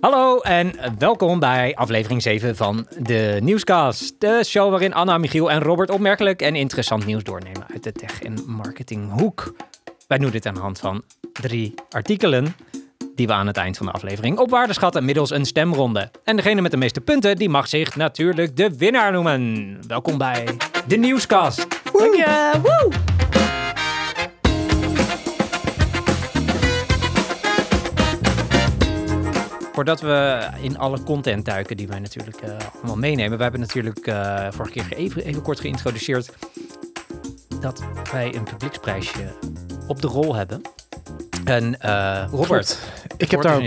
Hallo en welkom bij aflevering 7 van de Nieuwscast. De show waarin Anna, Michiel en Robert opmerkelijk en interessant nieuws doornemen uit de tech- en marketinghoek. Wij doen dit aan de hand van drie artikelen die we aan het eind van de aflevering op waarde schatten middels een stemronde. En degene met de meeste punten, die mag zich natuurlijk de winnaar noemen. Welkom bij de Nieuwscast. Dank je. Woe! Voordat we in alle content duiken die wij natuurlijk eh, allemaal meenemen. We hebben natuurlijk eh, vorige keer even, even kort geïntroduceerd dat wij een publieksprijsje op de rol hebben. En eh, Robert, Ik heb, daar ook,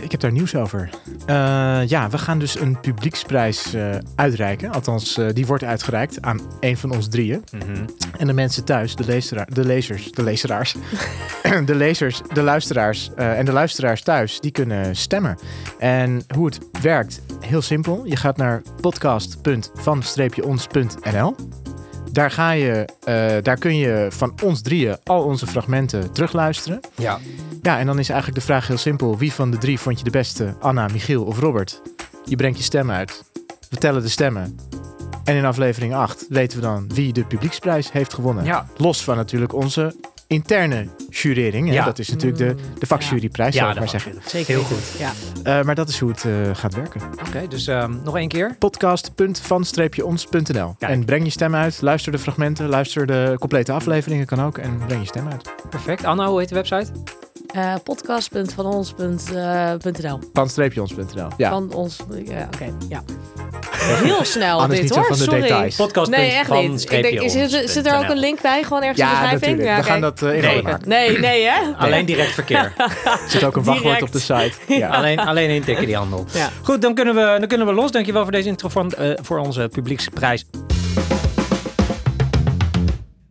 ik heb daar nieuws over. Eh, ja, we gaan dus een publieksprijs eh, uitreiken. Althans, die wordt uitgereikt aan een van ons drieën. Mhm. En de mensen thuis, de, de lezers, de lezeraars, de lezers, de luisteraars en de luisteraars thuis, die kunnen stemmen. En hoe het werkt, heel simpel. Je gaat naar podcast.van-ons.nl. Daar, ga je, eh, daar kun je van ons drieën al onze fragmenten terugluisteren. Ja, Ja, en dan is eigenlijk de vraag heel simpel. Wie van de drie vond je de beste? Anna, Michiel of Robert? Je brengt je stem uit. We tellen de stemmen. En in aflevering 8 weten we dan wie de publieksprijs heeft gewonnen. ja. Los van natuurlijk onze interne jurering. hè. Ja. Dat is natuurlijk de, de vakjuryprijs, zou ik maar zeggen. Zeker Heel goed. Ja. Eh, maar dat is hoe het eh, gaat werken. Oké, dus ehm, nog één keer. Podcast.van-ons.nl. En breng je stem uit. Luister de fragmenten. Luister de complete afleveringen. Kan ook. En breng je stem uit. Perfect. Anna, hoe heet de website? Eh, podcast.vanons.nl Van-ons.nl Ja. Van ons. Ja, oké. Ja. Heel snel dit hoor. van de Sorry. details. Podcast. Nee, echt niet. Ik denk, is, zit, zit er ook een link bij, gewoon ergens in de Ja, beschrijving? natuurlijk. We gaan dat eh, Nee. maken. Nee, nee hè? Alleen direct verkeer. Er zit ook een wachtwoord op de site. Ja. alleen, alleen intikken die handel. Ja. Goed, dan kunnen, we, dan kunnen we los. Dankjewel voor deze intro van, eh, voor onze publieksprijs.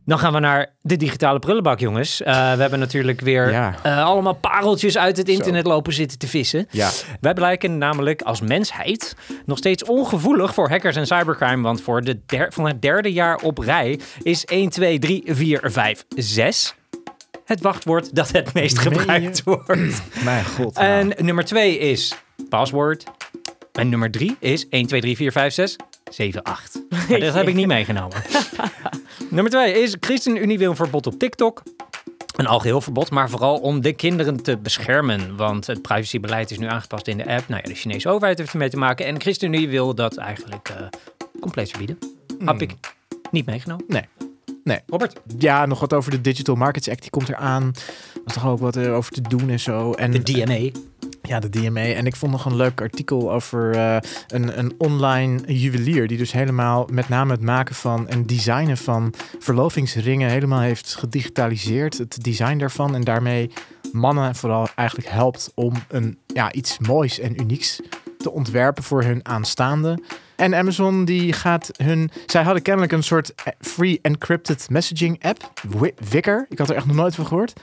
Dan gaan we naar de digitale prullenbak, jongens. Eh, we hebben natuurlijk weer Ja. eh, allemaal pareltjes uit het Zo. internet lopen zitten te vissen. Ja. Wij blijken namelijk als mensheid nog steeds ongevoelig voor hackers en cybercrime. Want voor de der, van het derde jaar op rij is 1, 2, 3, 4, 5, 6 het wachtwoord dat het meest gebruikt wordt. Mijn god. nou. En nummer 2 is paswoord. En nummer 3 is 1, 2, 3, 4, 5, 6, 7, 8. Maar dat heb ik niet meegenomen. nummer 2 is ChristenUnie wil een verbod op TikTok. Een algeheel verbod, maar vooral om de kinderen te beschermen. Want het privacybeleid is nu aangepast in de app. Nou ja, de Chinese overheid heeft ermee te maken. En ChristenUnie wil dat eigenlijk eh, compleet verbieden. Heb ik niet meegenomen. Nee. Nee. Robert, ja, nog wat over de Digital Markets Act. Die komt eraan. Er was toch ook wat over te doen en zo. En, de DMA. Ja, de DMA. En ik vond nog een leuk artikel over eh, een, een online juwelier. Die dus helemaal met name het maken van en designen van verlovingsringen helemaal heeft gedigitaliseerd. Het design daarvan. En daarmee mannen vooral eigenlijk helpt om een, ja, iets moois en unieks te ontwerpen voor hun aanstaande. En Amazon die gaat hun... Zij hadden kennelijk een soort eh, free encrypted messaging app. Wi- Wicker. Ik had er echt nog nooit van gehoord.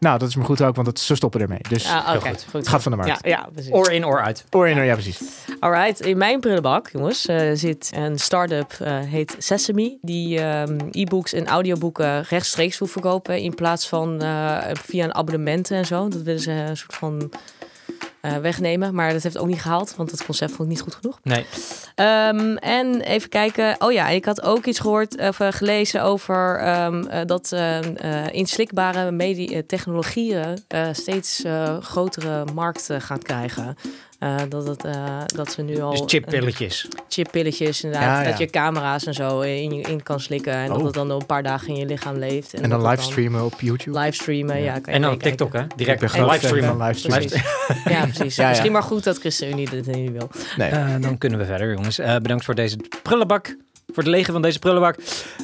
Nou, dat is maar goed ook, want het, ze stoppen ermee. Dus Ah, Heel goed. goed. het gaat van de markt. Ja, ja, precies. Oor in, oor uit. Oor in, oor- ja precies. Alright, in mijn prullenbak, jongens, eh, zit een start-up, eh, heet Sesame, die ehm, e-books en audioboeken rechtstreeks wil verkopen in plaats van eh, via een abonnement en zo. Dat willen ze een soort van eh, wegnemen, maar dat heeft ook niet gehaald, want het concept vond ik niet goed genoeg. Nee. Ehm, en even kijken. Oh ja, ik had ook iets gehoord of eh, gelezen over ehm, eh, dat eh, inslikbare medi- eh, technologieën eh, steeds eh, grotere markten gaan krijgen. Eh, dat, het, eh, dat ze nu al Dus chippilletjes. chippilletjes inderdaad, Ja, ja. dat je camera's en zo in, je in kan slikken en dat Oh. het dan een paar dagen in je lichaam leeft. En dan dat het livestreamen op YouTube. Livestreamen, ja. Ja. kan En dan. TikTok, hè? Direct en livestreamen. van livestreamen. Livestreamen. Ja, precies. Ja, ja. Misschien maar goed dat ChristenUnie dit niet wil. Nee. Eh, dan kunnen we verder, jongens. Eh, bedankt voor deze prullenbak. Voor het legen van deze prullenbak.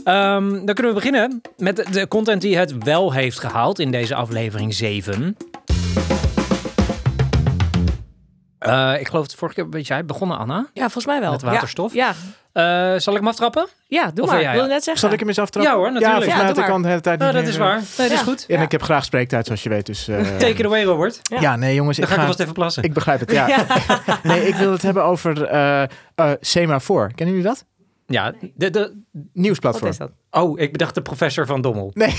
Ehm, dan kunnen we beginnen met de- de content die het wel heeft gehaald in deze aflevering 7. Eh, ik geloof het vorige keer, weet jij, begonnen Anna? Ja, volgens mij wel. Met waterstof? Ja, Eh, zal ik hem aftrappen? ja, doe Of maar. wil jij- wilde net zeggen. Zal ik hem eens aftrappen? Ja hoor, natuurlijk. Ja, Ja, vanuit doe ik kan de hele tijd Oh, niet dat meer, is eh, waar. Nee, dat is Ja. goed. En ik heb graag spreektijd, zoals je weet. Dus, eh, Take it away, Robert. Ja. Ja, nee jongens, Dan ik ga ik even plassen. Ik begrijp het, ja. Nee, ik wil het hebben over eh eh Semafor. Kennen jullie dat? Ja, de, de, Wat Nieuwsplatform. is dat? oh, ik bedacht de professor van Dommel. Nee.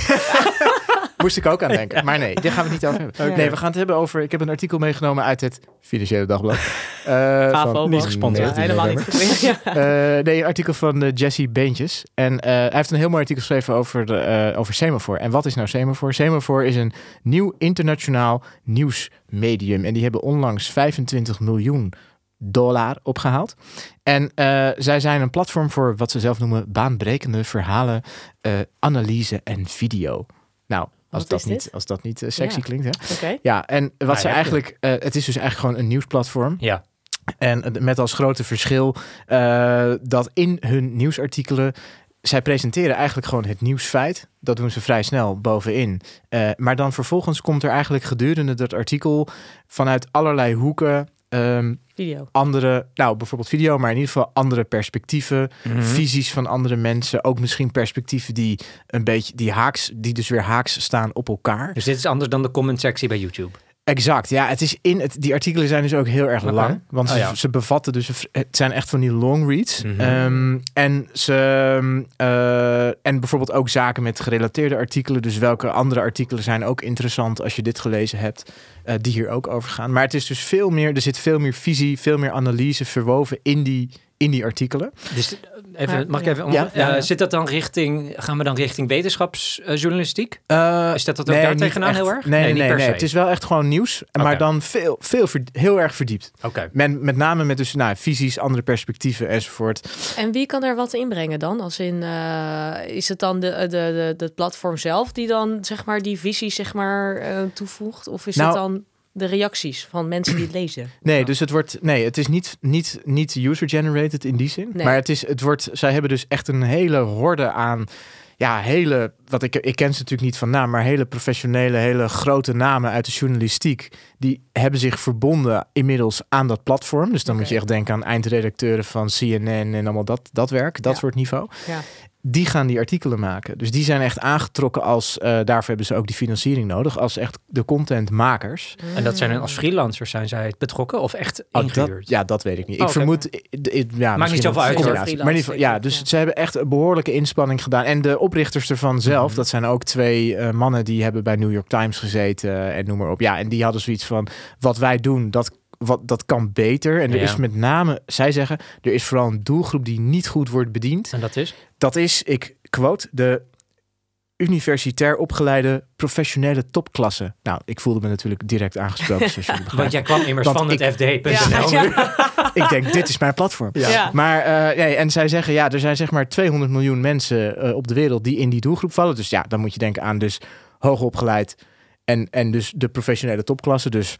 Moest ik ook aan denken. Maar nee, dit gaan we het niet over hebben. Nee, we gaan het hebben over... Ik heb een artikel meegenomen uit het Financiële Dagblad. Eh, Favo, van niet gesponsord. Ja, 19 helemaal niet. Eh, nee, een artikel van eh, Jesse Beentjes. En eh, hij heeft een heel mooi artikel geschreven over, de, eh, over Semaphore. En wat is nou Semaphore? Semaphore is een nieuw internationaal nieuwsmedium. En die hebben onlangs 25 miljoen dollar opgehaald. En eh, zij zijn een platform voor wat ze zelf noemen baanbrekende verhalen, eh, analyse en video. Nou, als dat, niet, als dat niet eh, sexy Ja. klinkt, hè? Ja, en wat Nou, ze eigenlijk, eh, het is dus eigenlijk gewoon een nieuwsplatform. Ja. En het- met als grote verschil eh, dat in hun nieuwsartikelen. Zij presenteren eigenlijk gewoon het nieuwsfeit. Dat doen ze vrij snel bovenin. Eh, maar dan vervolgens komt er eigenlijk gedurende dat artikel vanuit allerlei hoeken. Ehm, Video. andere, nou bijvoorbeeld video, maar in ieder geval andere perspectieven, Mhm. visies van andere mensen, ook misschien perspectieven die een beetje die haaks, die dus weer haaks staan op elkaar. Dus dit is anders dan de comment sectie bij YouTube. Exact, ja. Het is in het, die artikelen zijn dus ook heel erg lang. Want Oh, ze, ja. ze bevatten dus, het zijn echt van die long reads. Mhm. Ehm, en ze, eh, en bijvoorbeeld ook zaken met gerelateerde artikelen. Dus welke andere artikelen zijn ook interessant als je dit gelezen hebt, eh, die hier ook over gaan. Maar het is dus veel meer, er zit veel meer visie, veel meer analyse verwoven in die, in die artikelen. Dus even, Maar- mag ik ja. even... om- Ja, eh. Zit dat dan richting... Gaan we dan richting wetenschapsjournalistiek? Eh, Is dat dat ook daar tegenaan echt. heel erg? Nee, nee, niet nee. per nee. se. Het is wel echt gewoon nieuws, maar dan veel, veel ver- heel erg verdiept. Oké. Met, met name met dus, nou, visies, andere perspectieven enzovoort. En wie kan er wat inbrengen dan? Als in, eh, is het dan de, de, de, de platform zelf die dan zeg maar die visie zeg maar eh, toevoegt? Of is Nou- het dan de reacties van mensen die het lezen? Nee, Ja. dus het wordt. Nee, het is niet, niet, niet user-generated in die zin. Nee. Maar het is, het wordt. Zij hebben dus echt een hele horde aan. Ja, hele. Wat ik, ik ken ze natuurlijk niet van naam, maar hele professionele, hele grote namen uit de journalistiek. Die hebben zich verbonden inmiddels aan dat platform. Dus dan moet je echt denken aan eindredacteuren van CNN en allemaal dat, dat werk, dat Ja. soort niveau. Ja. Die gaan die artikelen maken. Dus die zijn echt aangetrokken als. eh, daarvoor hebben ze ook die financiering nodig. Als echt de contentmakers. En dat zijn dan als freelancers zijn zij betrokken of echt Oh, ingehuurd? dat, ja, dat weet ik niet. Oh, ik oké. vermoed... i- i- ja, misschien zoveel een uit, hoor. Maar ja, dus Ja. ze hebben echt een behoorlijke inspanning gedaan. En de oprichters ervan zelf, Mhm. dat zijn ook twee eh, mannen die hebben bij New York Times gezeten en noem maar op. Ja, en die hadden zoiets van, wat wij doen, dat, wat, dat kan beter. En er Ja. is met name, zij zeggen, er is vooral een doelgroep die niet goed wordt bediend. En dat is? Dat is, ik quote, de universitair opgeleide professionele topklasse. Nou, ik voelde me natuurlijk direct aangesproken. Want jij kwam immers Want van het FD.nl Ja, nu. ja. ik denk, dit is mijn platform. Ja. Maar eh, nee, en zij zeggen, ja, er zijn zeg maar 200 miljoen mensen eh, op de wereld die in die doelgroep vallen. Dus ja, dan moet je denken aan dus hoogopgeleid en, en dus de professionele topklasse. Dus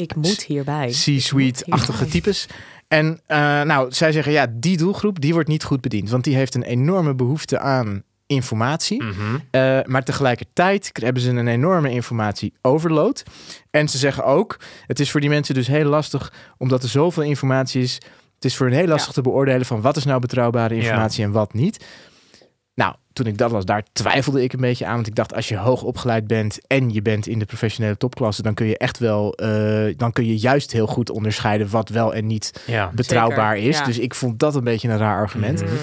Ik moet hierbij. C-suite-achtige types. En eh, nou, zij zeggen, ja, die doelgroep, die wordt niet goed bediend. Want die heeft een enorme behoefte aan informatie. Mhm. Eh, maar tegelijkertijd hebben ze een enorme informatie overload. En ze zeggen ook, het is voor die mensen dus heel lastig, omdat er zoveel informatie is. Het is voor hen heel lastig Ja. te beoordelen van wat is nou betrouwbare informatie en wat niet. Nou, toen ik dat las, daar twijfelde ik een beetje aan. Want ik dacht, als je hoog opgeleid bent en je bent in de professionele topklasse, dan kun je echt wel, eh, dan kun je juist heel goed onderscheiden wat wel en niet Ja. betrouwbaar Zeker, is. ja. Dus ik vond dat een beetje een raar argument. Mhm. Mm.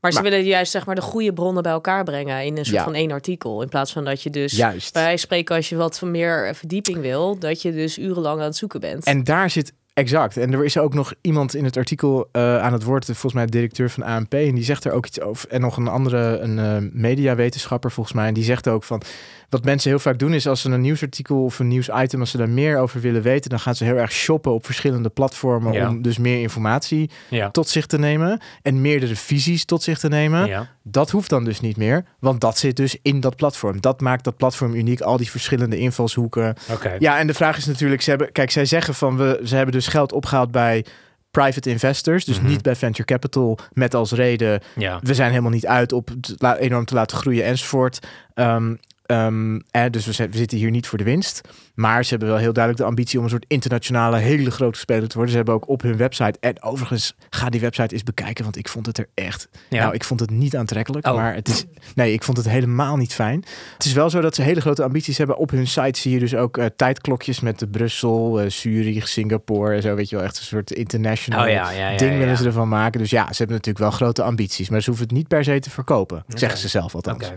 Maar ze Maar- willen juist zeg maar de goede bronnen bij elkaar brengen in een soort Ja. van één artikel. In plaats van dat je dus Juist. bij spreken als je wat van meer verdieping wil, dat je dus urenlang aan het zoeken bent. En daar zit exact. En er is ook nog iemand in het artikel eh, aan het woord, volgens mij directeur van ANP, en die zegt er ook iets over. En nog een andere, een eh, mediawetenschapper volgens mij, en die zegt ook van. Wat mensen heel vaak doen is als ze een nieuwsartikel of een nieuwsitem, als ze daar meer over willen weten, dan gaan ze heel erg shoppen op verschillende platformen Ja. om dus meer informatie Ja. tot zich te nemen en meerdere visies tot zich te nemen. Ja. Dat hoeft dan dus niet meer, want dat zit dus in dat platform. Dat maakt dat platform uniek, al die verschillende invalshoeken. Ja, en de vraag is natuurlijk, ze hebben, kijk, zij zeggen van we, ze hebben dus geld opgehaald bij private investors, dus Mhm. niet bij venture capital, met als reden Ja. we zijn helemaal niet uit op het enorm te laten groeien enzovoort. Ehm, ehm, eh, dus we, zitten hier niet voor de winst. Maar ze hebben wel heel duidelijk de ambitie om een soort internationale, hele grote speler te worden. Ze hebben ook op hun website. En overigens, ga die website eens bekijken, want ik vond het er echt. Ja. Nou, ik vond het niet aantrekkelijk, Oh. maar het is. Nee, ik vond het helemaal niet fijn. Het is wel zo dat ze hele grote ambities hebben. Op hun site zie je dus ook eh, tijdklokjes met de Brussel, eh, Zurich, Singapore en zo. Weet je wel, echt een soort international Oh ja, ja, ja. ding willen ze ervan maken. Dus ja, ze hebben natuurlijk wel grote ambities. Maar ze hoeven het niet per se te verkopen. Zeggen ze zelf althans. Oké.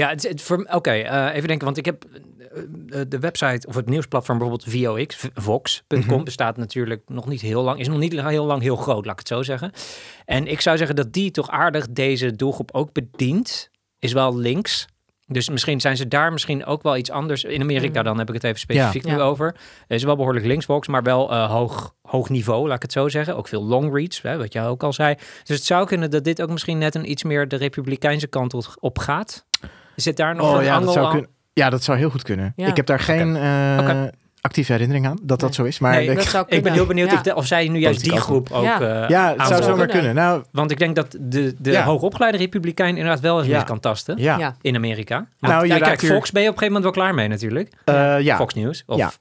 Ja, het, het, voor- oké, eh, even denken, want ik heb eh, de website of het nieuwsplatform bijvoorbeeld VOX, Vox.com Mhm. bestaat natuurlijk nog niet heel lang, is nog niet heel lang heel groot, laat ik het zo zeggen. En ik zou zeggen dat die toch aardig deze doelgroep ook bedient, is wel links. Dus misschien zijn ze daar misschien ook wel iets anders. In Amerika Mm. dan heb ik het even specifiek Ja. nu Ja. over. Het is wel behoorlijk links Vox, maar wel eh, hoog, hoog niveau, laat ik het zo zeggen. Ook veel long reads, hè, wat jij ook al zei. Dus het zou kunnen dat dit ook misschien net een iets meer de republikeinse kant op gaat. Zit daar nog Oh een ja, dat zou aan? Ja, dat zou heel goed kunnen. Ja. Ik heb daar geen eh, actieve herinnering aan dat dat zo is. Maar Nee, ik- Dat zou Ik ben heel benieuwd Ja. of, de- of zij nu juist die groep ook Ja. eh, ja, het zou zomaar kunnen. kunnen. Nou, Want ik denk dat de, de Ja. hoogopgeleide republikein inderdaad wel eens Ja. meer kan tasten in Amerika. Want, Nou, je kijk, Fox ben je op een gegeven moment wel klaar mee natuurlijk. Eh, ja. Fox News. Of,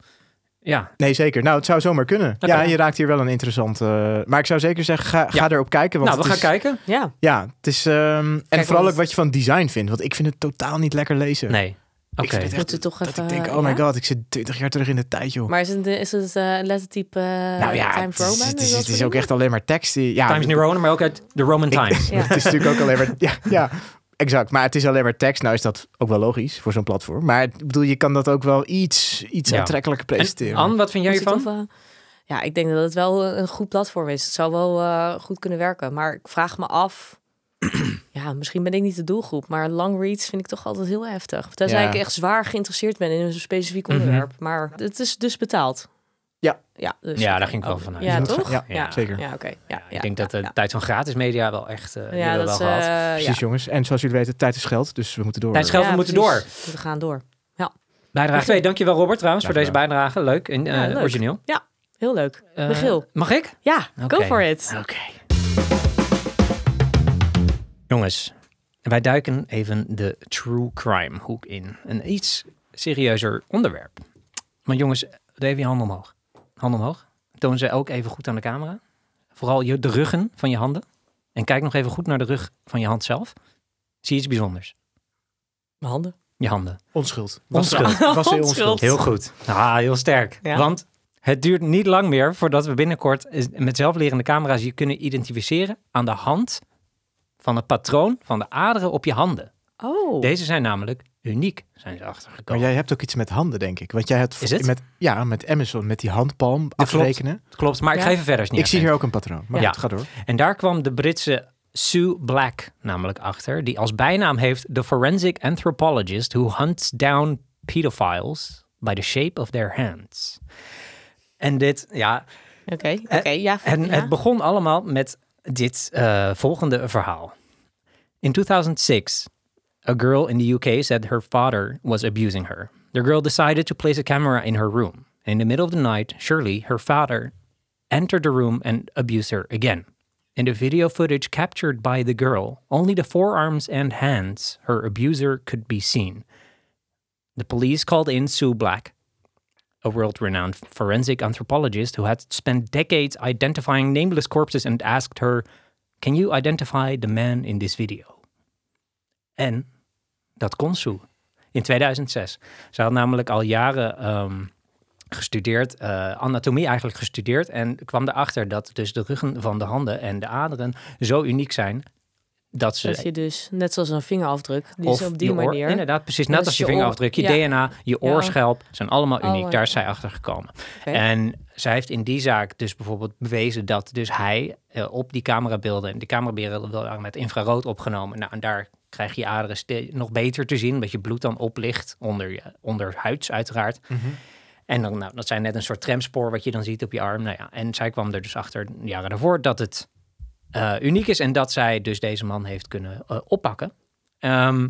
Ja. Nee, zeker. Nou, het zou zomaar kunnen. Ja, je raakt hier wel een interessante... maar ik zou zeker zeggen, ga, ga Ja. erop kijken. Want Nou, we gaan is, kijken. Ja, Ja, het is... ehm, en vooral ook wat je van design vindt. Want ik vind het totaal niet lekker lezen. Nee. Oké. Ik vind het toch dat even, ik denk, oh my god, ik zit 20 jaar terug in de tijd, joh. maar is het, is het eh, een lettertype uh, nou ja, Times het is, Roman? het is, het is ook echt alleen maar tekst. die- Ja, Times New Roman, maar ook uit de Roman Times. Ja. Het is natuurlijk ook alleen maar... Ja, ja, exact. Maar het is alleen maar tekst. Nou is dat ook wel logisch voor zo'n platform. Maar ik bedoel, je kan dat ook wel iets, iets Ja. aantrekkelijker En presenteren. Anne, wat vind jij hiervan? eh, ja, ik denk dat het wel een goed platform is. Het zou wel eh, goed kunnen werken. Maar ik vraag me af... ja, misschien ben ik niet de doelgroep. Maar long reads vind ik toch altijd heel heftig. Tenzij Ja. ik echt zwaar geïnteresseerd ben in een specifiek Mhm. onderwerp. Maar het is dus betaald. Ja. Ja, dus, Ja, daar ging ik wel Oh, vanuit. Ja, toch? ja, Ja. zeker. Ja, oké. Ja, Ja, ja, ik denk dat de ja, ja. tijd van gratis media wel echt uh, Ja, dat wel is, gehad. eh, ja. Precies, jongens. En zoals jullie weten, tijd is geld. Dus we moeten door. Tijd is geld, Ja, we moeten precies. door. We gaan door. Bijdrage 2. Dankjewel Robert trouwens voor deze bijdrage. Leuk en Ja, eh, leuk. origineel. Heel leuk. Michiel. Mag ik? Ja, go for it. Oké. Jongens, wij duiken even de true crime hoek in. Een iets serieuzer onderwerp. Maar jongens, doe even je handen omhoog. Handen omhoog. Toon ze ook even goed aan de camera. Vooral je, de ruggen van je handen. En kijk nog even goed naar de rug van je hand zelf. Zie je iets bijzonders? Mijn handen. Je handen. Onschuld. Onschuld. Was, was heel Onschuld. onschuld. Heel goed. Ah, heel sterk. Ja. Want het duurt niet lang meer voordat we binnenkort met zelflerende camera's je kunnen identificeren aan de hand van het patroon van de aderen op je handen. Oh. Deze zijn namelijk uniek, zijn ze Maar achtergekomen. jij hebt ook iets met handen, denk ik. Want jij hebt Is het? met ja, met Amazon, met die handpalm klopt. afrekenen. Klopt, maar ik ga even verder. niet Ik zie hier ook een patroon. Maar Ja. goed, ga door. En daar kwam de Britse Sue Black namelijk achter, die als bijnaam heeft The Forensic Anthropologist Who Hunts Down Pedophiles by the Shape of Their Hands. En dit, ja, Oké, oké, ja. En ja. het begon allemaal met dit eh, volgende verhaal. In 2006, a girl in the UK said her father was abusing her. The girl decided to place a camera in her room. In the middle of the night, Shirley, her father, entered the room and abused her again. In the video footage captured by the girl, only the forearms and hands her abuser could be seen. The police called in Sue Black, a world renowned forensic anthropologist who had spent decades identifying nameless corpses and asked her, Can you identify the man in this video? En dat kon Sue in 2006. Ze had namelijk al jaren ehm, gestudeerd, eh, anatomie eigenlijk gestudeerd. En kwam erachter dat dus de ruggen van de handen en de aderen zo uniek zijn dat ze Dat je dus, net zoals een vingerafdruk, die of is op die oor- manier. Inderdaad, precies. Net als je vingerafdruk, je ja. DNA, je oorschelp zijn allemaal uniek. Oh, Daar is zij achter gekomen. En zij heeft in die zaak dus bijvoorbeeld bewezen dat dus hij eh, op die camerabeelden, en de camerabeelden waren met infrarood opgenomen. Nou, en daar krijg je aderen nog beter te zien, omdat je bloed dan oplicht onder je onderhuids uiteraard. En dan, nou, dat zijn net een soort tramspoor wat je dan ziet op je arm. Nou ja, en zij kwam er dus achter jaren daarvoor dat het eh, uniek is en dat zij dus deze man heeft kunnen eh, oppakken. Ehm,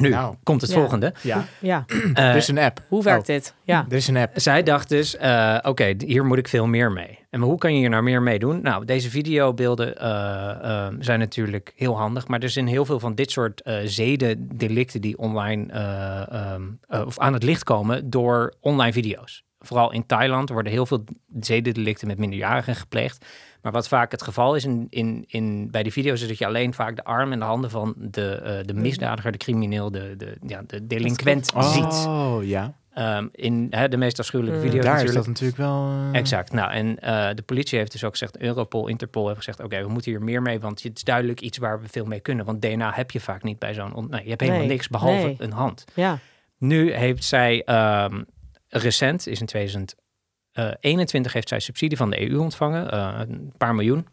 nu Nou. komt het Ja. volgende. Ja, Ja, Eh, er is een app. hoe werkt Oh, dit? Ja. Er is een app. zij dacht dus, eh, oké, hier moet ik veel meer mee. En maar hoe kan je hier nou meer mee doen? Nou, deze videobeelden eh, zijn natuurlijk heel handig, maar er zijn heel veel van dit soort eh zedendelicten die online eh, ehm, eh, of aan het licht komen door online video's. vooral in Thailand worden heel veel zedendelicten met minderjarigen gepleegd. Maar wat vaak het geval is in, in, in, bij die video's is dat je alleen vaak de arm en de handen van de, eh, de misdadiger, de crimineel, de, de, ja, de delinquent ziet. Oh, ja. Ehm, in hè, de meest afschuwelijke Mm. video's Daar is dat natuurlijk wel... eh, Exact. Nou, en eh, de politie heeft dus ook gezegd, Europol, Interpol hebben gezegd, oké, we moeten hier meer mee, want het is duidelijk iets waar we veel mee kunnen. Want DNA heb je vaak niet bij zo'n, on- nee, je hebt helemaal Nee, niks behalve nee. een hand. Ja. Nu heeft zij ehm, recent, is in 2021, heeft zij subsidie van de EU ontvangen, eh, een paar miljoen,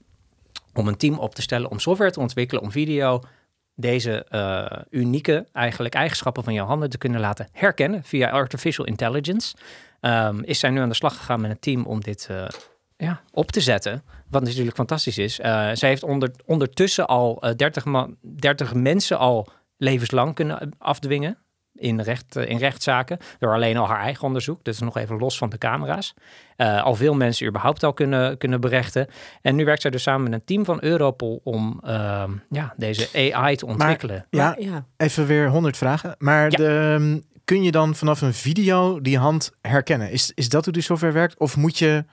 om een team op te stellen om software te ontwikkelen om video deze eh, unieke eigenlijk eigenschappen van jouw handen te kunnen laten herkennen via artificial intelligence. Ehm, is zij nu aan de slag gegaan met een team om dit eh, ja, op te zetten. Wat natuurlijk fantastisch is. Eh, zij heeft onder, ondertussen al eh 30, man, 30 mensen al levenslang kunnen afdwingen. In, recht, eh, in rechtszaken. Door alleen al haar eigen onderzoek. Dat is nog even los van de camera's. Eh, al veel mensen überhaupt al kunnen, kunnen berechten. En nu werkt zij dus samen met een team van Europol om ehm, ja, deze AI te ontwikkelen. Ja, Maar- ja. even weer honderd vragen. Maar Ja. de, ehm, kun je dan vanaf een video die hand herkennen? Is, is dat hoe die software werkt? Of moet je...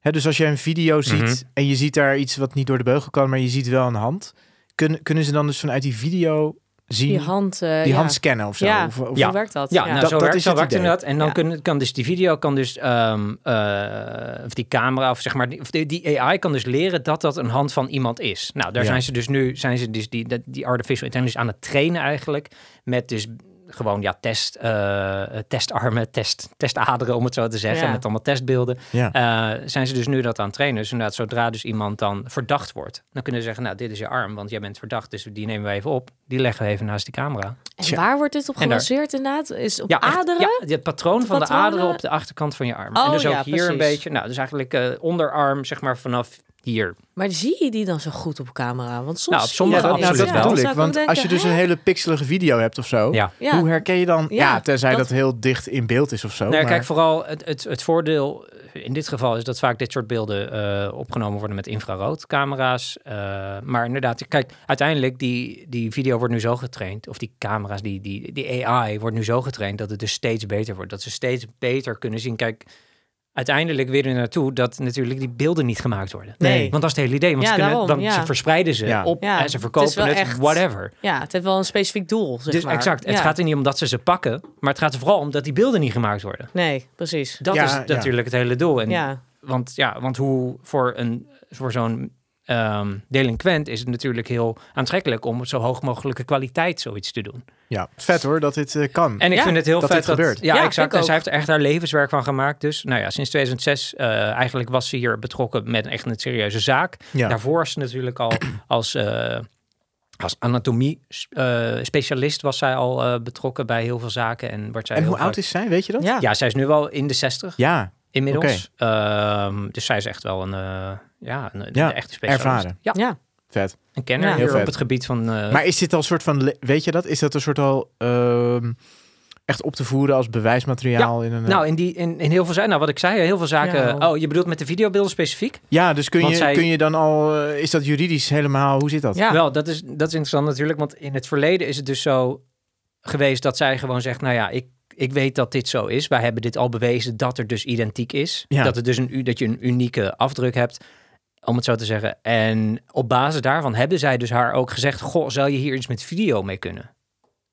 Hè, dus als je een video ziet Mhm. en je ziet daar iets wat niet door de beugel kan, maar je ziet wel een hand. Kun, kunnen ze dan dus vanuit die video zien, Die die, hand. eh, ja. hand scannen of zo? Ja. Of, of- Ja. Hoe werkt dat? Ja, nou, Dat- zo dat werkt, is zo het werkt het idee. inderdaad. En dan Ja. kun, kan dus die video, kan dus, ehm, eh, of die camera, of zeg maar, die, of die, die AI kan dus leren dat dat een hand van iemand is. Nou, daar Ja. zijn ze dus nu, zijn ze dus die, die, die artificial intelligence aan het trainen eigenlijk, met dus gewoon ja, test, eh, testarmen, test, testaderen om het zo te zeggen, Ja. met allemaal testbeelden. ja. Eh, zijn ze dus nu dat aan het trainen. Dus inderdaad, zodra dus iemand dan verdacht wordt, dan kunnen ze zeggen, nou, dit is je arm, want jij bent verdacht, dus die nemen we even op. Die leggen we even naast die camera. En Tja. waar wordt dit op gebaseerd inderdaad? Is op aderen? Ja, het patroon van de aderen op de achterkant van je arm. Oh, en dus ook ja, hier een beetje, nou, dus eigenlijk eh, onderarm, zeg maar vanaf hier. Maar zie je die dan zo goed op camera? Want soms Nou, op sommige je Ja, dat, nou, wel. Want als je dus een hele pixelige video hebt of zo, Ja. Ja. hoe herken je dan? Ja, Ja, tenzij dat... dat- heel dicht in beeld is of zo. Nou, ja, maar- kijk, vooral het, het, het voordeel in dit geval is dat vaak dit soort beelden eh, opgenomen worden met infraroodcamera's. Eh maar inderdaad, kijk, uiteindelijk die, die video wordt nu zo getraind, of die camera's, die, die, die AI wordt nu zo getraind dat het dus steeds beter wordt. Dat ze steeds beter kunnen zien. Kijk, uiteindelijk weer er naartoe dat natuurlijk die beelden niet gemaakt worden. Nee. Want dat is het hele idee. Want Ja, ze, kunnen, daarom, dan, ja. ze verspreiden ze Ja. op Ja, en ze verkopen het, echt- whatever. Ja, het heeft wel een specifiek doel, zeg Dus maar. exact, het gaat er niet om dat ze ze pakken, maar het gaat er vooral om dat die beelden niet gemaakt worden. Nee, precies. Dat Ja, is ja. natuurlijk het hele doel. En Ja, want ja, want hoe voor, een, voor zo'n ehm, delinquent is het natuurlijk heel aantrekkelijk om zo hoog mogelijke kwaliteit zoiets te doen. Ja, vet hoor dat dit eh, kan. En ik Ja, vind het heel dat vet dit dat gebeurt. Ja, Ja, exact. En zij heeft er echt haar levenswerk van gemaakt. Dus nou ja, sinds 2006 eh, eigenlijk was ze hier betrokken met echt een serieuze zaak. ja. Daarvoor is ze natuurlijk al als, eh als anatomie eh, specialist was zij al eh, betrokken bij heel veel zaken. En, wordt zij En heel hoe oud is zij, weet je dat? ja. Ja, zij is nu wel in de 60 Ja, inmiddels. Ehm, dus zij is echt wel een, eh, ja, een, Ja, een echte specialist. ervaren. Ja, ja. vet. een kenner Ja. hier Heel vet. op het gebied van... eh, Maar is dit al een soort van, weet je dat? Is dat een soort al ehm, echt op te voeren als bewijsmateriaal in een... nou, in, die, in, in heel veel zaken, nou wat ik zei, heel veel zaken. Ja. Oh, je bedoelt met de videobeelden specifiek? ja, dus kun want je, zij- kun je dan al, eh, is dat juridisch helemaal, hoe zit dat? Ja. Wel, dat is, dat is interessant natuurlijk, want in het verleden is het dus zo geweest dat zij gewoon zegt, nou ja, ik, ik weet dat dit zo is. Wij hebben dit al bewezen dat er dus identiek is. Ja. Dat, het dus een, dat je een unieke afdruk hebt, om het zo te zeggen. En op basis daarvan hebben zij dus haar ook gezegd, goh, zou je hier iets met video mee kunnen?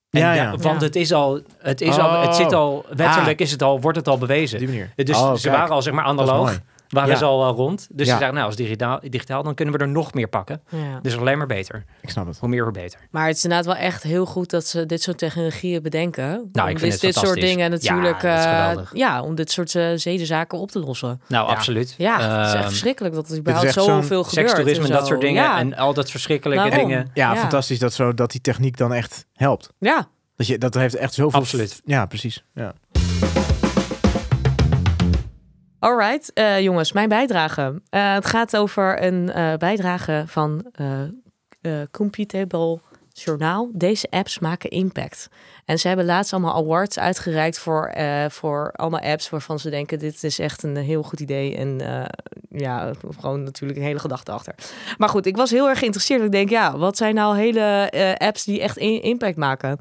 En Ja, ja. Want Ja. het is al, het is al, het zit al, wettelijk is het al, wordt het al bewezen. die manier. Dus Oh, ze kijk, waren al zeg maar analoog. Waren Ja. ze al eh, rond. Dus Ja. ze zeggen, nou, als digitaal, digitaal, dan kunnen we er nog meer pakken. Ja. Dus alleen maar beter. Ik snap het. Hoe meer, hoe beter. Maar het is inderdaad wel echt heel goed dat ze dit soort technologieën bedenken. Nou, om ik vind dit, het dit soort dingen natuurlijk. Ja, dat is eh, ja, om dit soort eh, zedenzaken op te lossen. Nou, Ja. absoluut. Ja, het is echt Ehm, verschrikkelijk dat er is überhaupt zoveel gebeurt. Sekstoerisme en en dat soort dingen. Ja, En al dat verschrikkelijke dingen. Ja, Ja. fantastisch dat, zo, dat die techniek dan echt helpt. ja. Dat, je, dat heeft echt zoveel... Absoluut. Ja, precies. Ja. Alright, eh, jongens, mijn bijdrage. Eh, het gaat over een eh, bijdrage van Computable Journaal. Deze apps maken impact. En ze hebben laatst allemaal awards uitgereikt voor, eh, voor allemaal apps waarvan ze denken: dit is echt een heel goed idee. En eh, ja, gewoon natuurlijk een hele gedachte achter. Maar goed, ik was heel erg geïnteresseerd. Ik denk, ja, wat zijn nou hele eh, apps die echt impact maken?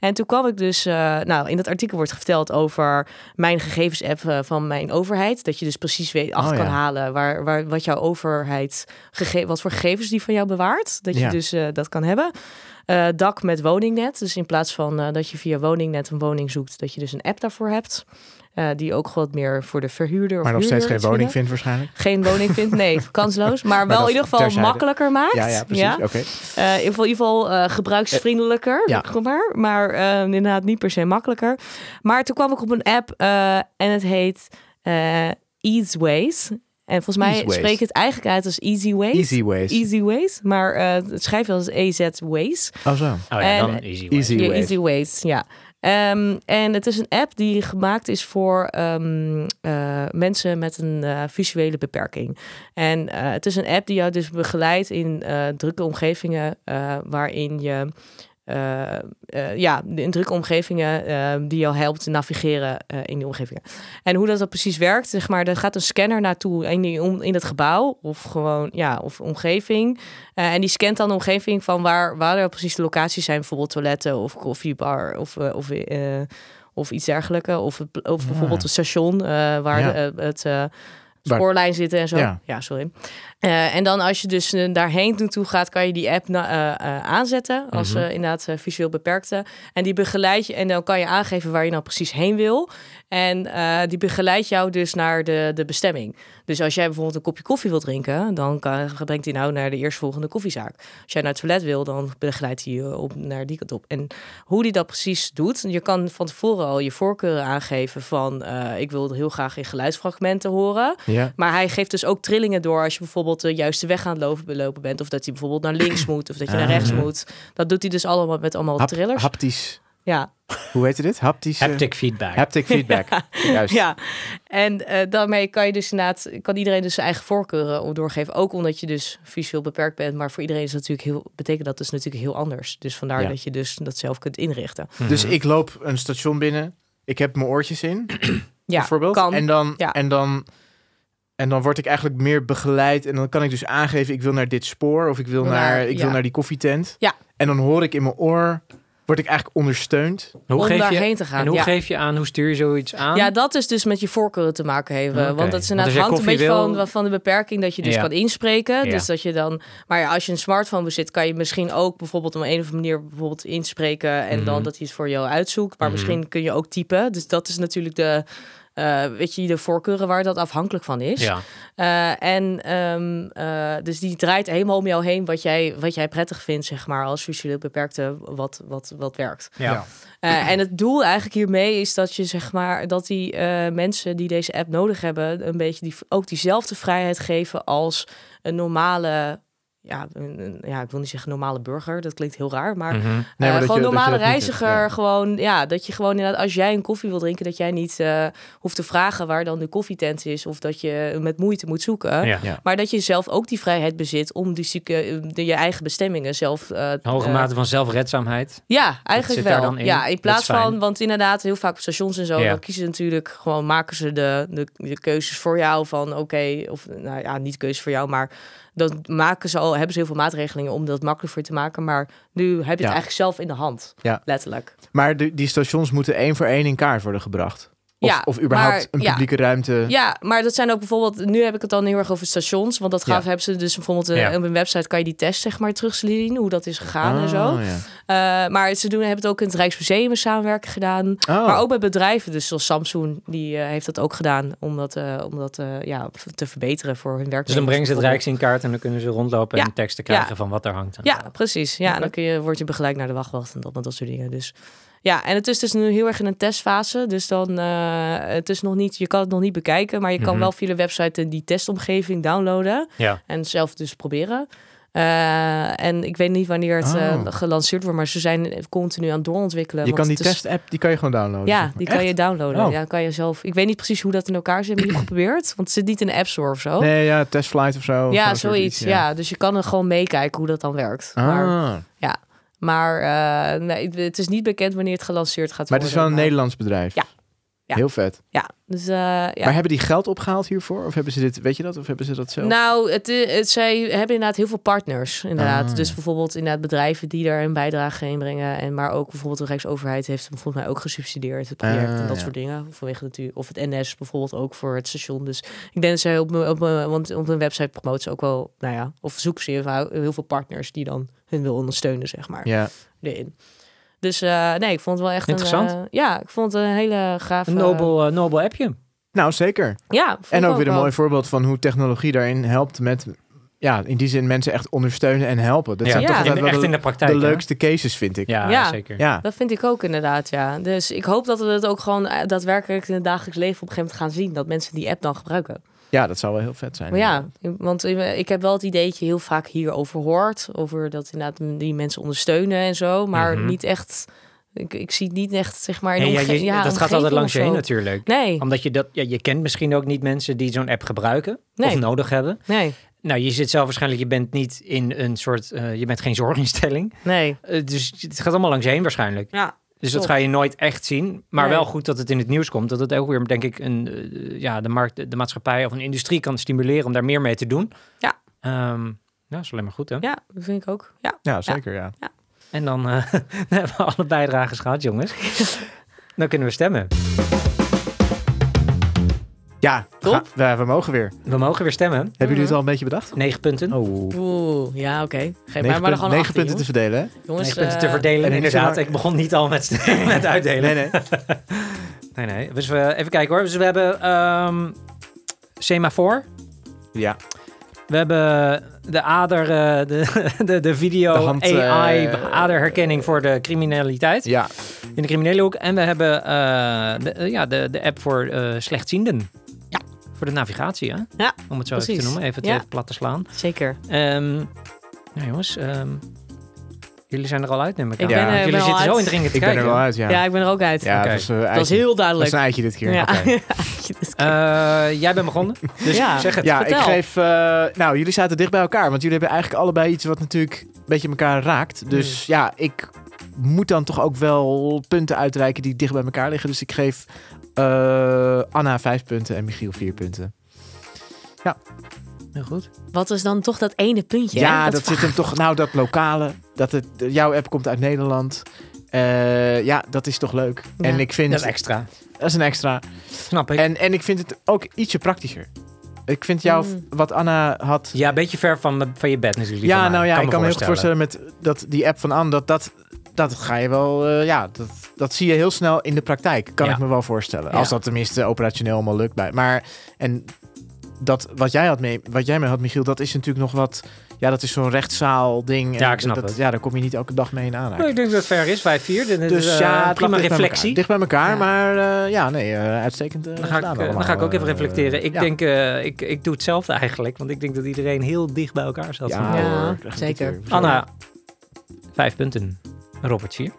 En toen kwam ik dus, nou, in dat artikel wordt verteld over mijn gegevensapp van mijn overheid. Dat je dus precies weet, achter Oh, kan ja. halen waar, waar, wat jouw overheid, gege wat voor gegevens die van jou bewaart. Dat je Ja. dus dat kan hebben. Eh, dak met woningnet. Dus in plaats van eh, dat je via woningnet een woning zoekt, dat je dus een app daarvoor hebt. Eh, die ook wat meer voor de verhuurder of Maar nog steeds geen woning vindt waarschijnlijk. Geen woning vindt, nee, kansloos. Maar wel in ieder geval terzijde. makkelijker maakt. Ja, ja, precies. Oké. Eh, in ieder geval, in ieder geval gebruiksvriendelijker, Ja. maar. Maar inderdaad niet per se makkelijker. Maar toen kwam ik op een app en het heet Easeways. En volgens mij Easeways. spreek ik het eigenlijk uit als Easy Ways. Easy ways. Easy Ways. Maar eh, het schrijft wel als EZ Ways. Oh zo. Oh ja, En- dan easy. way. Easy Ja, ways. Easy Ways, ja. Ehm, en het is een app die gemaakt is voor ehm, eh, mensen met een eh, visuele beperking. En eh, het is een app die jou dus begeleidt in eh, drukke omgevingen eh, waarin je eh, eh, ja, in drukke omgevingen eh, die jou helpt te navigeren in die omgevingen. En hoe dat, dat precies werkt, zeg maar, er gaat een scanner naartoe in, die, om, in het gebouw of gewoon, ja, of omgeving. En die scant dan de omgeving van waar, waar er precies de locaties zijn, bijvoorbeeld toiletten of koffiebar of, of, of iets dergelijks. Of, het- of bijvoorbeeld het station eh, waar Ja. de, het spoorlijn zit en zo. Ja. Ja, sorry. Eh, en dan als je dus eh, daarheen naartoe gaat, kan je die app na- eh, aanzetten als Mhm. inderdaad visueel beperkte. En die begeleidt je en dan kan je aangeven waar je nou precies heen wil. En die begeleidt jou dus naar de, de bestemming. Dus als jij bijvoorbeeld een kopje koffie wilt drinken, dan kan, brengt hij nou naar de eerstvolgende koffiezaak. Als jij naar het toilet wil, dan begeleidt hij je op, naar die kant op. En hoe die dat precies doet, je kan van tevoren al je voorkeuren aangeven van eh, ik wil heel graag in geluidsfragmenten horen. Ja. Maar hij geeft dus ook trillingen door als je bijvoorbeeld de juiste weg aan het lopen, lopen bent. Of dat hij bijvoorbeeld naar links moet of dat je naar Ah. rechts moet. Dat doet hij dus allemaal met allemaal Hap- trillers. haptisch. Ja, Hoe heet dit? Haptisch. Haptic feedback. Haptic feedback. Juist. ja. En eh, daarmee kan je dus inderdaad, kan iedereen dus zijn eigen voorkeuren doorgeven. Ook omdat je dus visueel beperkt bent. Maar voor iedereen is dat natuurlijk heel, betekent dat dus natuurlijk heel anders. Dus vandaar Ja. dat je dus dat zelf kunt inrichten. Dus Mhm. ik loop een station binnen. Ik heb mijn oortjes in, Ja, bijvoorbeeld. kan. En dan, Ja. en dan en dan word ik eigenlijk meer begeleid. En dan kan ik dus aangeven, ik wil naar dit spoor. Of ik wil, Wil naar, naar- ik ja. wil naar die koffietent. Ja. En dan hoor ik in mijn oor, word ik eigenlijk ondersteund. Hoe om geef je, daarheen te gaan. en hoe ja. geef je aan, hoe stuur je zoiets aan? Ja, dat is dus met je voorkeuren te maken hebben. Want dat is inderdaad hangt een beetje wil- van, van de beperking dat je dus Ja. kan inspreken. Ja. Dus dat je dan. Maar ja, als je een smartphone bezit, kan je misschien ook bijvoorbeeld op een of andere manier bijvoorbeeld inspreken en Mhm. dan dat hij het voor jou uitzoekt. Maar Mhm. misschien kun je ook typen. Dus dat is natuurlijk de. Eh, weet je, de voorkeuren waar dat afhankelijk van is. Ja. Eh, en ehm, eh, dus die draait helemaal om jou heen wat jij, wat jij prettig vindt, zeg maar, als visueel beperkte, wat, wat, wat werkt. Ja. Eh, en het doel eigenlijk hiermee is dat je zeg maar dat die eh, mensen die deze app nodig hebben, een beetje die, ook diezelfde vrijheid geven als een normale, ja, een, een- ja, ik wil niet zeggen normale burger, dat klinkt heel raar, maar Mhm. Nee, eh, maar gewoon je- normale hebt, reiziger, ja. gewoon ja, dat je gewoon inderdaad als jij een koffie wil drinken, dat jij niet eh, hoeft te vragen waar dan de koffietent is of dat je met moeite moet zoeken. Ja. Ja. Maar dat je zelf ook die vrijheid bezit om die, zieke- de, je eigen bestemmingen zelf. eh, Hoge eh, mate van zelfredzaamheid. ja, eigenlijk zit daar wel. dan in? Ja, in plaats van, want inderdaad, heel vaak op stations en zo, Ja. dan kiezen ze natuurlijk gewoon, maken ze de, de, de keuzes voor jou van oké, of nou ja, niet keuzes voor jou, maar dan maken ze al, hebben ze heel veel maatregelingen om dat makkelijk voor te maken. Maar nu heb je het eigenlijk zelf in de hand. Letterlijk. Maar de, die stations moeten één voor één in kaart worden gebracht. Of, Ja, of überhaupt maar- een ja. publieke ruimte. Ja, maar dat zijn ook bijvoorbeeld, nu heb ik het dan heel erg over stations, want dat Ja. gaaf hebben ze dus bijvoorbeeld eh, op een website kan je die test zeg maar terugzien, hoe dat is gegaan en Oh, zo. ja. Eh, maar ze doen, hebben het ook in het Rijksmuseum een samenwerking gedaan. Oh. Maar ook bij bedrijven, dus zoals Samsung, die eh, heeft dat ook gedaan om dat, eh, om dat eh, ja, te verbeteren voor hun werknemers. Dus dan brengen ze het. Rijks in kaart en dan kunnen ze rondlopen Ja. en teksten krijgen Ja. van wat er hangt. Ja, precies. Ja, dan kun je, word je begeleid naar de wachtwacht en dat, en dat soort dingen. Dus ja, en het is dus nu heel erg in een testfase. Dus dan, eh, het is nog niet, je kan het nog niet bekijken, maar je kan Mhm. wel via de website die testomgeving downloaden Ja. en zelf dus proberen. Eh, en ik weet niet wanneer het eh, Oh. gelanceerd wordt, maar ze zijn continu aan het doorontwikkelen. Je kan die het test-app, die kan je gewoon downloaden. Ja, zeg maar. die kan je downloaden. Oh. Ja, kan je zelf. Ik weet niet precies hoe dat in elkaar zit. Je niet geprobeerd? Want het zit niet in de App Store of zo. Nee, ja, testflight of zo. ja, soort zoiets. iets, ja. dus je kan er gewoon meekijken hoe dat dan werkt. Maar, Ah, maar eh, nee, het is niet bekend wanneer het gelanceerd gaat maar het worden. is wel een Nederlands bedrijf. Ja. Ja. Heel vet. Ja, dus eh, ja. Maar hebben die geld opgehaald hiervoor? Of hebben ze dit, weet je dat? Of hebben ze dat zelf? Nou, het, i- het, zij hebben inderdaad heel veel partners, inderdaad. Ah. Dus bijvoorbeeld inderdaad bedrijven die daar een bijdrage in brengen. En maar ook bijvoorbeeld de Rijksoverheid heeft hem volgens mij ook gesubsidieerd, het project Ah, en dat ja. soort dingen. Vanwege natuurlijk, of het NS bijvoorbeeld ook voor het station. Dus ik denk dat zij op, mijn- op, want op hun website promoten ze ook wel, nou ja, of zoeken ze heel veel- heel veel partners die dan hun wil ondersteunen, zeg maar, Ja. erin. Dus eh, nee, ik vond het wel echt Interessant. een... eh, ja, ik vond het een hele gave... Een nobel, eh, nobel appje. Nou, zeker. Ja, vond En ook weer een wel. mooi voorbeeld van hoe technologie daarin helpt met, ja, in die zin mensen echt ondersteunen en helpen. Dat ja, zijn Ja. toch in, wel echt de, in de praktijk. de hè? leukste cases, vind ik. Ja, Ja. zeker. Ja. Dat vind ik ook inderdaad, ja. Dus ik hoop dat we het ook gewoon daadwerkelijk in het dagelijks leven op een gegeven moment gaan zien. Dat mensen die app dan gebruiken. Ja, dat zou wel heel vet zijn. Maar ja, want ik heb wel het idee dat je heel vaak hierover hoort. Over dat inderdaad die mensen ondersteunen en zo. Maar Mhm. niet echt... Ik, ik zie het niet echt, zeg maar... In Nee, ja, je- ja, dat gaat altijd langs je heen natuurlijk. Nee, Omdat je dat, ja, je kent misschien ook niet mensen die zo'n app gebruiken Nee. of nodig hebben. nee, Nou, je zit zelf waarschijnlijk, je bent niet in een soort, eh, je bent geen zorginstelling. nee. Eh, dus het gaat allemaal langs je heen waarschijnlijk. Ja, Dus dat ga je nooit echt zien. Maar Nee. wel goed dat het in het nieuws komt. Dat het ook weer, denk ik, een, eh, ja, de markt, de maatschappij of een industrie kan stimuleren om daar meer mee te doen. Ja. Ehm, ja, dat is alleen maar goed, hè? ja, dat vind ik ook. Ja, Ja, zeker, ja. En dan eh, dan hebben we alle bijdrages gehad, jongens. dan kunnen we stemmen. Ja, Top. ga- we, we mogen weer. We mogen weer stemmen. Hebben jullie het al een beetje bedacht? Negen punten. Oh. oeh, ja, oké. Geef mij Negen, maar punten te verdelen, hè? jongens. Punten te eh, verdelen. en Inderdaad, ik begon niet al met, met uitdelen. Nee, nee. Nee, nee. Dus we, even kijken hoor. Dus we hebben ehm Semafor. Ja. We hebben de ader, eh, de, de, de video De hand, AI, eh, aderherkenning voor de criminaliteit Ja. in de criminele hoek. En we hebben de, eh, ja, de, de app voor eh slechtzienden. Ja. Voor de navigatie, hè? Ja, Om het zo even te noemen, even het Ja. even plat te slaan. Zeker. Ehm nou jongens, ehm, jullie zijn er al uit, neem ik Ik aan. ben, Want jullie ben al zitten zo uit. indringend te Ik ben er kijken. wel uit, ja. Ja, ik ben er ook uit. Ja, dat was, eh, Dat is heel Dat duidelijk. is een eitje dit keer. Ja. Oké. Dus- Eh, jij bent begonnen, dus Ja. zeg het. Ja, Vertel. ik geef... eh, nou, jullie zaten dicht bij elkaar. Want jullie hebben eigenlijk allebei iets wat natuurlijk een beetje elkaar raakt. Dus ja, ik moet dan toch ook wel punten uitreiken die dicht bij elkaar liggen. Dus ik geef Anna vijf punten en Michiel vier punten. Heel goed. Wat is dan toch dat ene puntje? Ja, hè? dat, zit hem toch... Nou, dat lokale. Dat het, jouw app komt uit Nederland. Eh, ja, dat is toch leuk. Ja. En ik vind... Dat is extra. dat is een extra. Snap ik. En, en ik vind het ook ietsje praktischer. Ik vind jou, Mm. wat Anna had... Ja, een beetje ver van, van je bed natuurlijk. Ja, nou ja, Kan ik me kan me heel goed voorstellen met dat, die app van Anne, dat, dat, dat ga je wel, eh, ja, dat, dat zie je heel snel in de praktijk, kan Ja. ik me wel voorstellen. Ja. Als dat tenminste operationeel allemaal lukt bij. Maar, en dat, wat jij had mee, wat jij mee had, Michiel, dat is natuurlijk nog wat, ja, dat is zo'n rechtszaal ding. Ja, En ik snap dat, het. Ja, daar kom je niet elke dag mee in Nou, aanraking. ik denk dat het ver is, 5-4. Dit is Dus eh, ja, prima lag dicht bij reflectie. elkaar. Dicht bij elkaar, Ja. maar eh, ja, nee, uitstekend Dan ga, ik, gedaan dan ga ik ook even reflecteren. Ik ja. denk, eh, ik, ik doe hetzelfde eigenlijk. Want ik denk dat iedereen heel dicht bij elkaar zat. Ja, hoor, zeker. Anna, vijf punten. Robert, vier.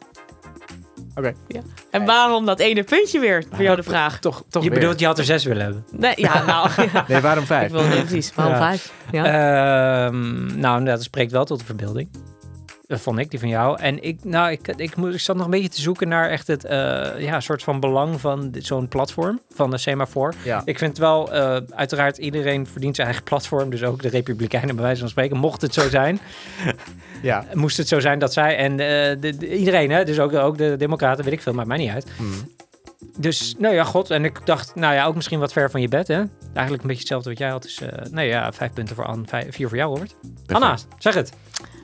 En waarom dat ene puntje weer? Voor jou de vraag. Toch, toch Je weer. bedoelt, je had er zes willen hebben. Nee, ja, nou. ja. Nee, waarom Ik vijf? wil nee, precies. Waarom Ja. vijf? Ja. Ehm, nou, dat spreekt wel tot de verbeelding. Dat vond ik, die van jou. En ik, nou, ik, ik, ik zat nog een beetje te zoeken naar echt het eh, ja, soort van belang van zo'n platform, van de Semafor. Ja. Ik vind wel, eh, uiteraard, iedereen verdient zijn eigen platform. Dus ook de Republikeinen, bij wijze van spreken. Mocht het zo zijn, Ja. moest het zo zijn dat zij en eh, de, de- iedereen, hè, dus ook, ook de Democraten, weet ik veel, maakt mij niet uit. Hmm. Dus, nou ja, god. En ik dacht, nou ja, ook misschien wat ver van je bed, hè? Eigenlijk een beetje hetzelfde wat jij had. Dus, nee, ja, vijf punten voor Anne, vijf, vier voor jou, Robert. Anna, zeg het.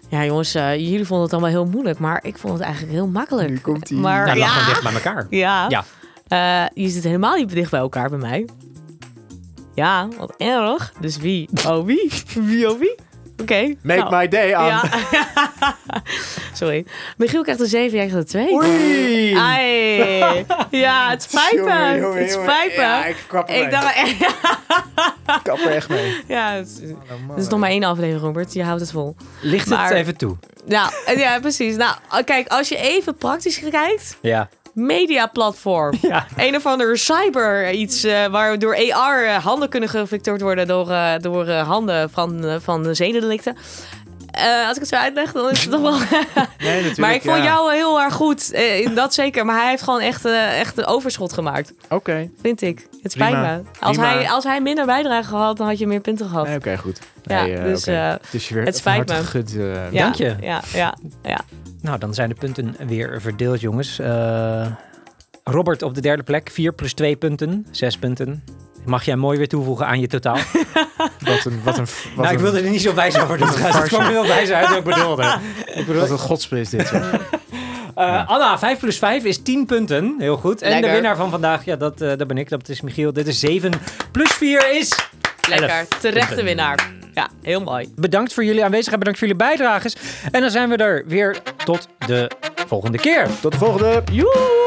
Ja, jongens, eh, jullie vonden het allemaal heel moeilijk, maar ik vond het eigenlijk heel makkelijk. Nu komt ie. Maar Nou, lag ja, gewoon dicht bij elkaar. ja. Ja. Eh, je zit helemaal niet dicht bij elkaar bij mij. Ja, wat erg. Dus wie? Oh, wie? Wie oh wie? Oké. Make nou, my day, Anne. Ja. Sorry. Michiel krijgt een 7, jij krijgt een 2. Oei! Ai. Ja, het spijt me. Het spijt me. Ja, ik kap er Ik mee. dacht echt... Ik kap er echt mee. Ja, het is, het is nog maar één aflevering, Robert. Je houdt het vol. Licht Maar- het even toe. Nou, ja, precies. Nou, kijk, als je even praktisch kijkt. Ja. Mediaplatform. Ja. Een of ander cyber iets eh, waardoor AR eh, handen kunnen gereflecteerd worden door, eh, door eh, handen van, eh, van de zedendelicten. Eh, als ik het zo uitleg, dan is het toch wel... Nee, natuurlijk. maar ik vond ja. jou heel erg goed. eh, in dat zeker. Maar hij heeft gewoon echt, eh, echt een overschot gemaakt. Oké, Vind ik. Het spijt Prima. me. Als Prima. hij, als hij minder bijdrage gehad, dan had je meer punten gehad. nee, oké, goed. Ja, Nee, eh, dus, is je weer het spijt me. gegund, ja, dank je. Ja, ja, ja. Nou, dan zijn de punten weer verdeeld, jongens. Eh, Robert op de derde plek, 4 plus 2 punten, 6 punten. Mag jij mooi weer toevoegen aan je totaal? Wat een, wat een, wat nou, ik wilde er niet zo wijs over doen. Het kwam er heel wijs uit wat ik bedoelde. Ik bedoel, wat een godspe is dit. zeg. Eh, Anna, 5 plus 5 is 10 punten. Heel goed. En de winnaar van vandaag, ja, dat, eh, dat ben ik. Dat is Michiel. Dit is 7 plus 4 is... Lekker. Terechte winnaar. Ja, heel mooi. Bedankt voor jullie aanwezigheid. Bedankt voor jullie bijdrages. En dan zijn we er weer tot de volgende keer. Tot de volgende. Joe!